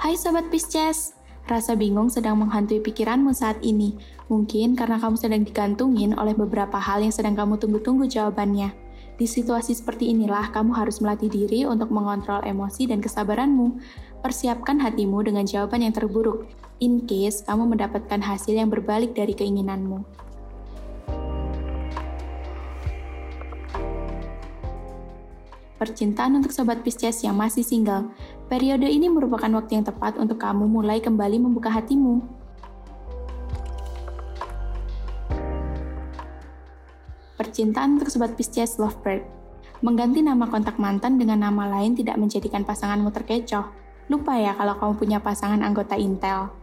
Hai Sobat Pisces, rasa bingung sedang menghantui pikiranmu saat ini. Mungkin karena kamu sedang digantungin oleh beberapa hal yang sedang kamu tunggu-tunggu jawabannya. Di situasi seperti inilah kamu harus melatih diri untuk mengontrol emosi dan kesabaranmu. Persiapkan hatimu dengan jawaban yang terburuk, in case kamu mendapatkan hasil yang berbalik dari keinginanmu. Percintaan untuk sobat Pisces yang masih single. Periode ini merupakan waktu yang tepat untuk kamu mulai kembali membuka hatimu. Percintaan untuk sobat Pisces Lovebird. Mengganti nama kontak mantan dengan nama lain tidak menjadikan pasanganmu terkecoh. Lupa ya kalau kamu punya pasangan anggota Intel.